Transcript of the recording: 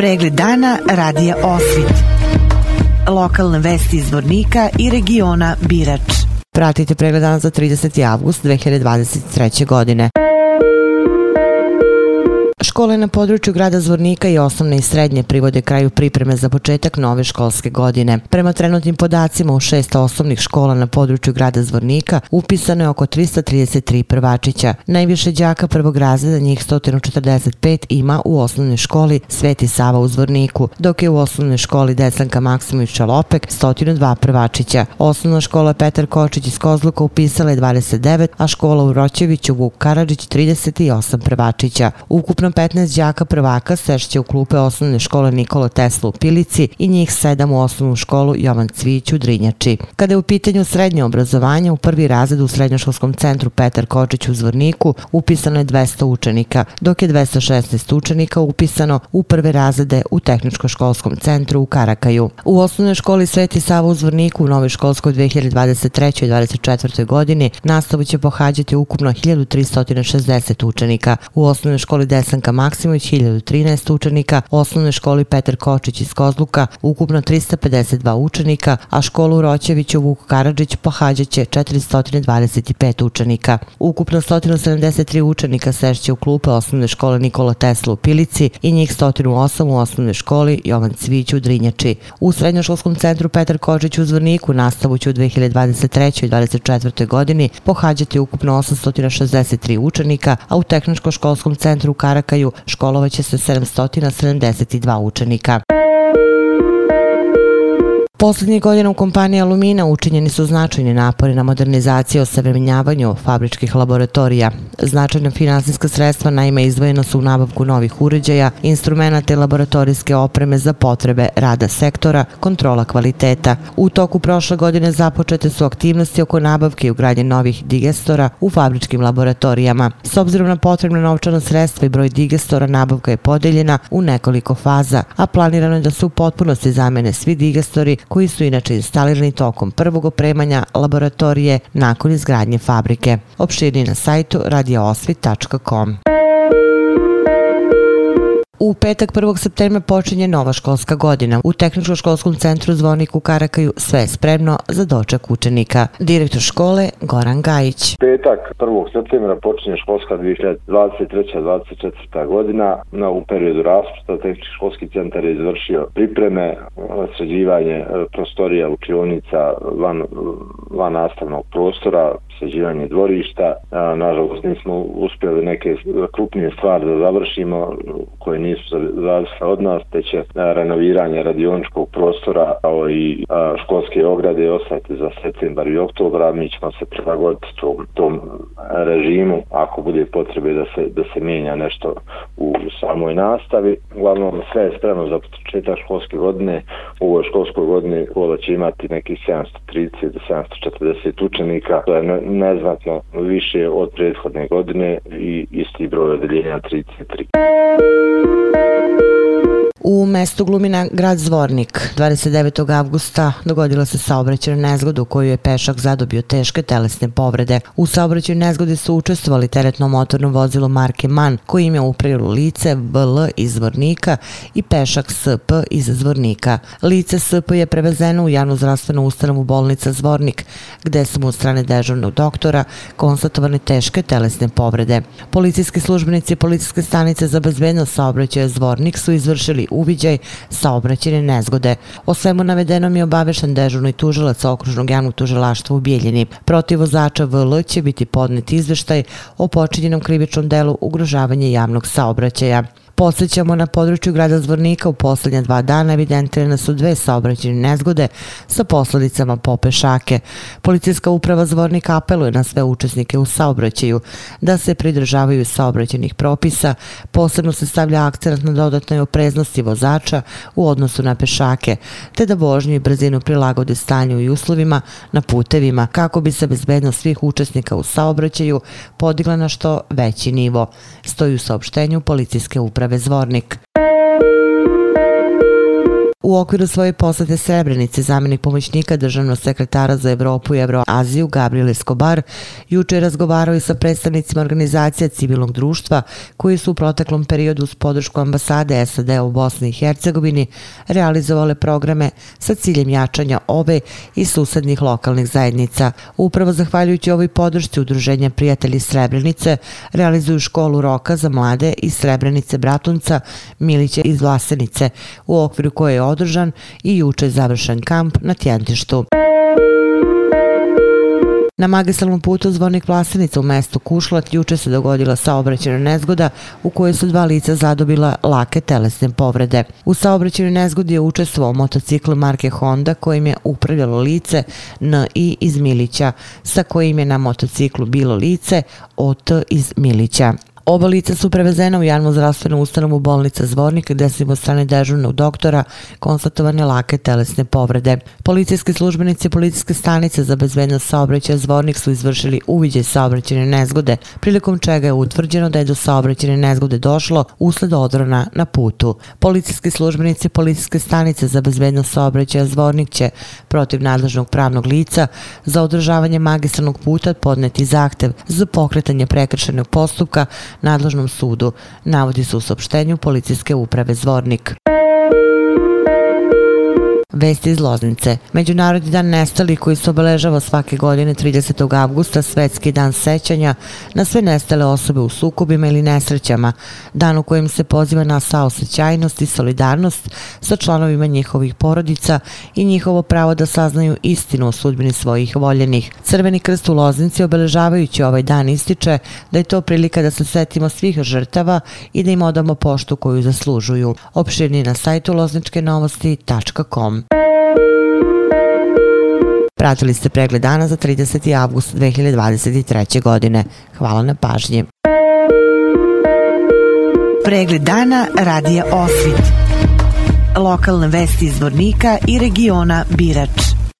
Pregled dana radija Osvit. Lokalne vesti iz Vornika i regiona Birač. Pratite pregled dana za 30. avgust 2023. godine. Škole na području grada Zvornika i osnovne i srednje privode kraju pripreme za početak nove školske godine. Prema trenutnim podacima u šest osnovnih škola na području grada Zvornika upisano je oko 333 prvačića. Najviše đaka prvog razreda, njih 145, ima u osnovnoj školi Sveti Sava u Zvorniku, dok je u osnovnoj školi Desanka Maksimović Čalopek 102 prvačića. Osnovna škola Petar Kočić iz Kozluka upisala je 29, a škola u Roćeviću Vuk Karadžić 38 prvačića. Ukupno 15 đaka prvaka sešće u klupe osnovne škole Nikola Tesla u Pilici i njih 7 u osnovnu školu Jovan Cvić u Drinjači. Kada je u pitanju srednje obrazovanje, u prvi razred u srednjoškolskom centru Petar Kočić u Zvorniku upisano je 200 učenika, dok je 216 učenika upisano u prve razrede u tehničko-školskom centru u Karakaju. U osnovnoj školi Sveti Sava u Zvorniku u novoj školskoj 2023. i 2024. godini nastavu će pohađati ukupno 1360 učenika. U osnovnoj školi Desanka Maksimović 1013 učenika, osnovnoj školi Petar Kočić iz Kozluka ukupno 352 učenika, a školu Roćeviću Vuk Karadžić pohađaće 425 učenika. Ukupno 173 učenika sešće u klupe osnovne škole Nikola Tesla u Pilici i njih 108 u osnovnoj školi Jovan Cvić u Drinjači. U srednjoškolskom centru Petar Kočić u Zvorniku nastavu će u 2023. i 2024. godini pohađati ukupno 863 učenika, a u tehničko-školskom centru Karakaj slučaju školovaće se 772 učenika. Poslednjih godina u kompaniji Alumina učinjeni su značajni napori na modernizaciju i osavremenjavanju fabričkih laboratorija. Značajna finansijska sredstva naime izdvojena su u nabavku novih uređaja, instrumenta i laboratorijske opreme za potrebe rada sektora, kontrola kvaliteta. U toku prošle godine započete su aktivnosti oko nabavke i ugradnje novih digestora u fabričkim laboratorijama. S obzirom na potrebne novčana sredstva i broj digestora, nabavka je podeljena u nekoliko faza, a planirano je da su u potpunosti zamene svi digestori koji su inače instalirani tokom prvog opremanja laboratorije nakon izgradnje fabrike. Opširni na sajtu radioosvit.com. U petak 1. septembra počinje nova školska godina. U Tehničko-školskom centru Zvonik u Karakaju sve je spremno za doček učenika. Direktor škole Goran Gajić. Petak 1. septembra počinje školska 2023-2024. godina. Na, u periodu raspusta Tehničko-školski centar je izvršio pripreme, sređivanje e, prostorija učionica van, van nastavnog prostora, sređivanje dvorišta. Nažalost nismo uspjeli neke krupnije stvari da završimo koje nisu zavisle od nas, te će renoviranje radioničkog prostora kao i školske ograde ostati za septembar i oktobra. Mi ćemo se prilagoditi tom, tom režimu ako bude potrebe da se, da se mijenja nešto u samoj nastavi. Uglavnom sve je spremno za početak školske godine. U ovoj školskoj godini škola će imati neki 730 do 740 učenika. To je neznatno više od prethodne godine i isti broj odeljenja 33. U mestu Glumina, grad Zvornik, 29. avgusta dogodila se saobraćena nezgoda u kojoj je pešak zadobio teške telesne povrede. U saobraćajnoj nezgodi su učestvovali teretno motorno vozilo marke MAN koji im je uprilo lice VL iz Zvornika i pešak SP iz Zvornika. Lice SP je prevezeno u javnu zdravstvenu ustanovu bolnica Zvornik, gde su mu od strane dežurnog doktora konstatovane teške telesne povrede. Policijski službenici policijske stanice za bezbednost saobraćaja Zvornik su izvršili uviđaj saobraćene nezgode. O svemu navedenom je obavešan dežurni tužilac okružnog javnog tužilaštva u Bijeljini. Protiv vozača VL će biti podnet izveštaj o počinjenom krivičnom delu ugrožavanje javnog saobraćaja. Podsećamo na području grada Zvornika u posljednja dva dana evidentirane su dve saobraćene nezgode sa posledicama po pešake. Policijska uprava Zvornika apeluje na sve učesnike u saobraćaju da se pridržavaju saobraćenih propisa. Posebno se stavlja akcent na dodatnoj opreznosti vozača u odnosu na pešake, te da vožnju i brzinu prilagode stanju i uslovima na putevima kako bi se bezbednost svih učesnika u saobraćaju podigla na što veći nivo. Stoji u saopštenju policijske uprave Zvornik. U okviru svoje posete Srebrenice, zamjenik pomoćnika državnog sekretara za Evropu i Evroaziju Gabriel Escobar juče je razgovarao i sa predstavnicima organizacija civilnog društva koji su u proteklom periodu s podršku ambasade SAD u Bosni i Hercegovini realizovale programe sa ciljem jačanja ove i susednih lokalnih zajednica. Upravo zahvaljujući ovoj podršci Udruženja prijatelji Srebrenice realizuju školu roka za mlade iz Srebrenice Bratunca, Miliće iz Vlasenice, u okviru koje je održan i juče završen kamp na Tjentištu. Na magistralnom putu Zvornik Vlasenica u mestu Kušlat juče se dogodila saobraćena nezgoda u kojoj su dva lica zadobila lake telesne povrede. U saobraćenoj nezgodi je učestvovao motocikl marke Honda kojim je upravljalo lice NI iz Milića, sa kojim je na motociklu bilo lice OT iz Milića. Oba lica su prevezena u javnu zdravstvenu ustanovu bolnica Zvornik gde su im od strane dežurnog doktora konstatovane lake telesne povrede. Policijski službenici policijske stanice za bezbednost saobraćaja Zvornik su izvršili uviđaj saobraćene nezgode, prilikom čega je utvrđeno da je do saobraćene nezgode došlo usled odrona na putu. Policijski službenici policijske stanice za bezbednost saobraćaja Zvornik će protiv nadležnog pravnog lica za održavanje magistralnog puta podneti zahtev za pokretanje prekršenog postupka nadležnom sudu, navodi se u sopštenju policijske uprave Zvornik. Vesti iz Loznice. Međunarodni dan nestali koji se obeležava svake godine 30. avgusta, svetski dan sećanja na sve nestale osobe u sukobima ili nesrećama, dan u kojem se poziva na saosećajnost i solidarnost sa članovima njihovih porodica i njihovo pravo da saznaju istinu o sudbini svojih voljenih. Crveni krst u Loznici obeležavajući ovaj dan ističe da je to prilika da se setimo svih žrtava i da im odamo poštu koju zaslužuju. Opširni na sajtu lozničkenovosti.com. Pratili ste pregled dana za 30. avgust 2023. godine. Hvala na pažnji. Pregled dana radija Osvit. Lokalne vesti iz Vornika i regiona Birač.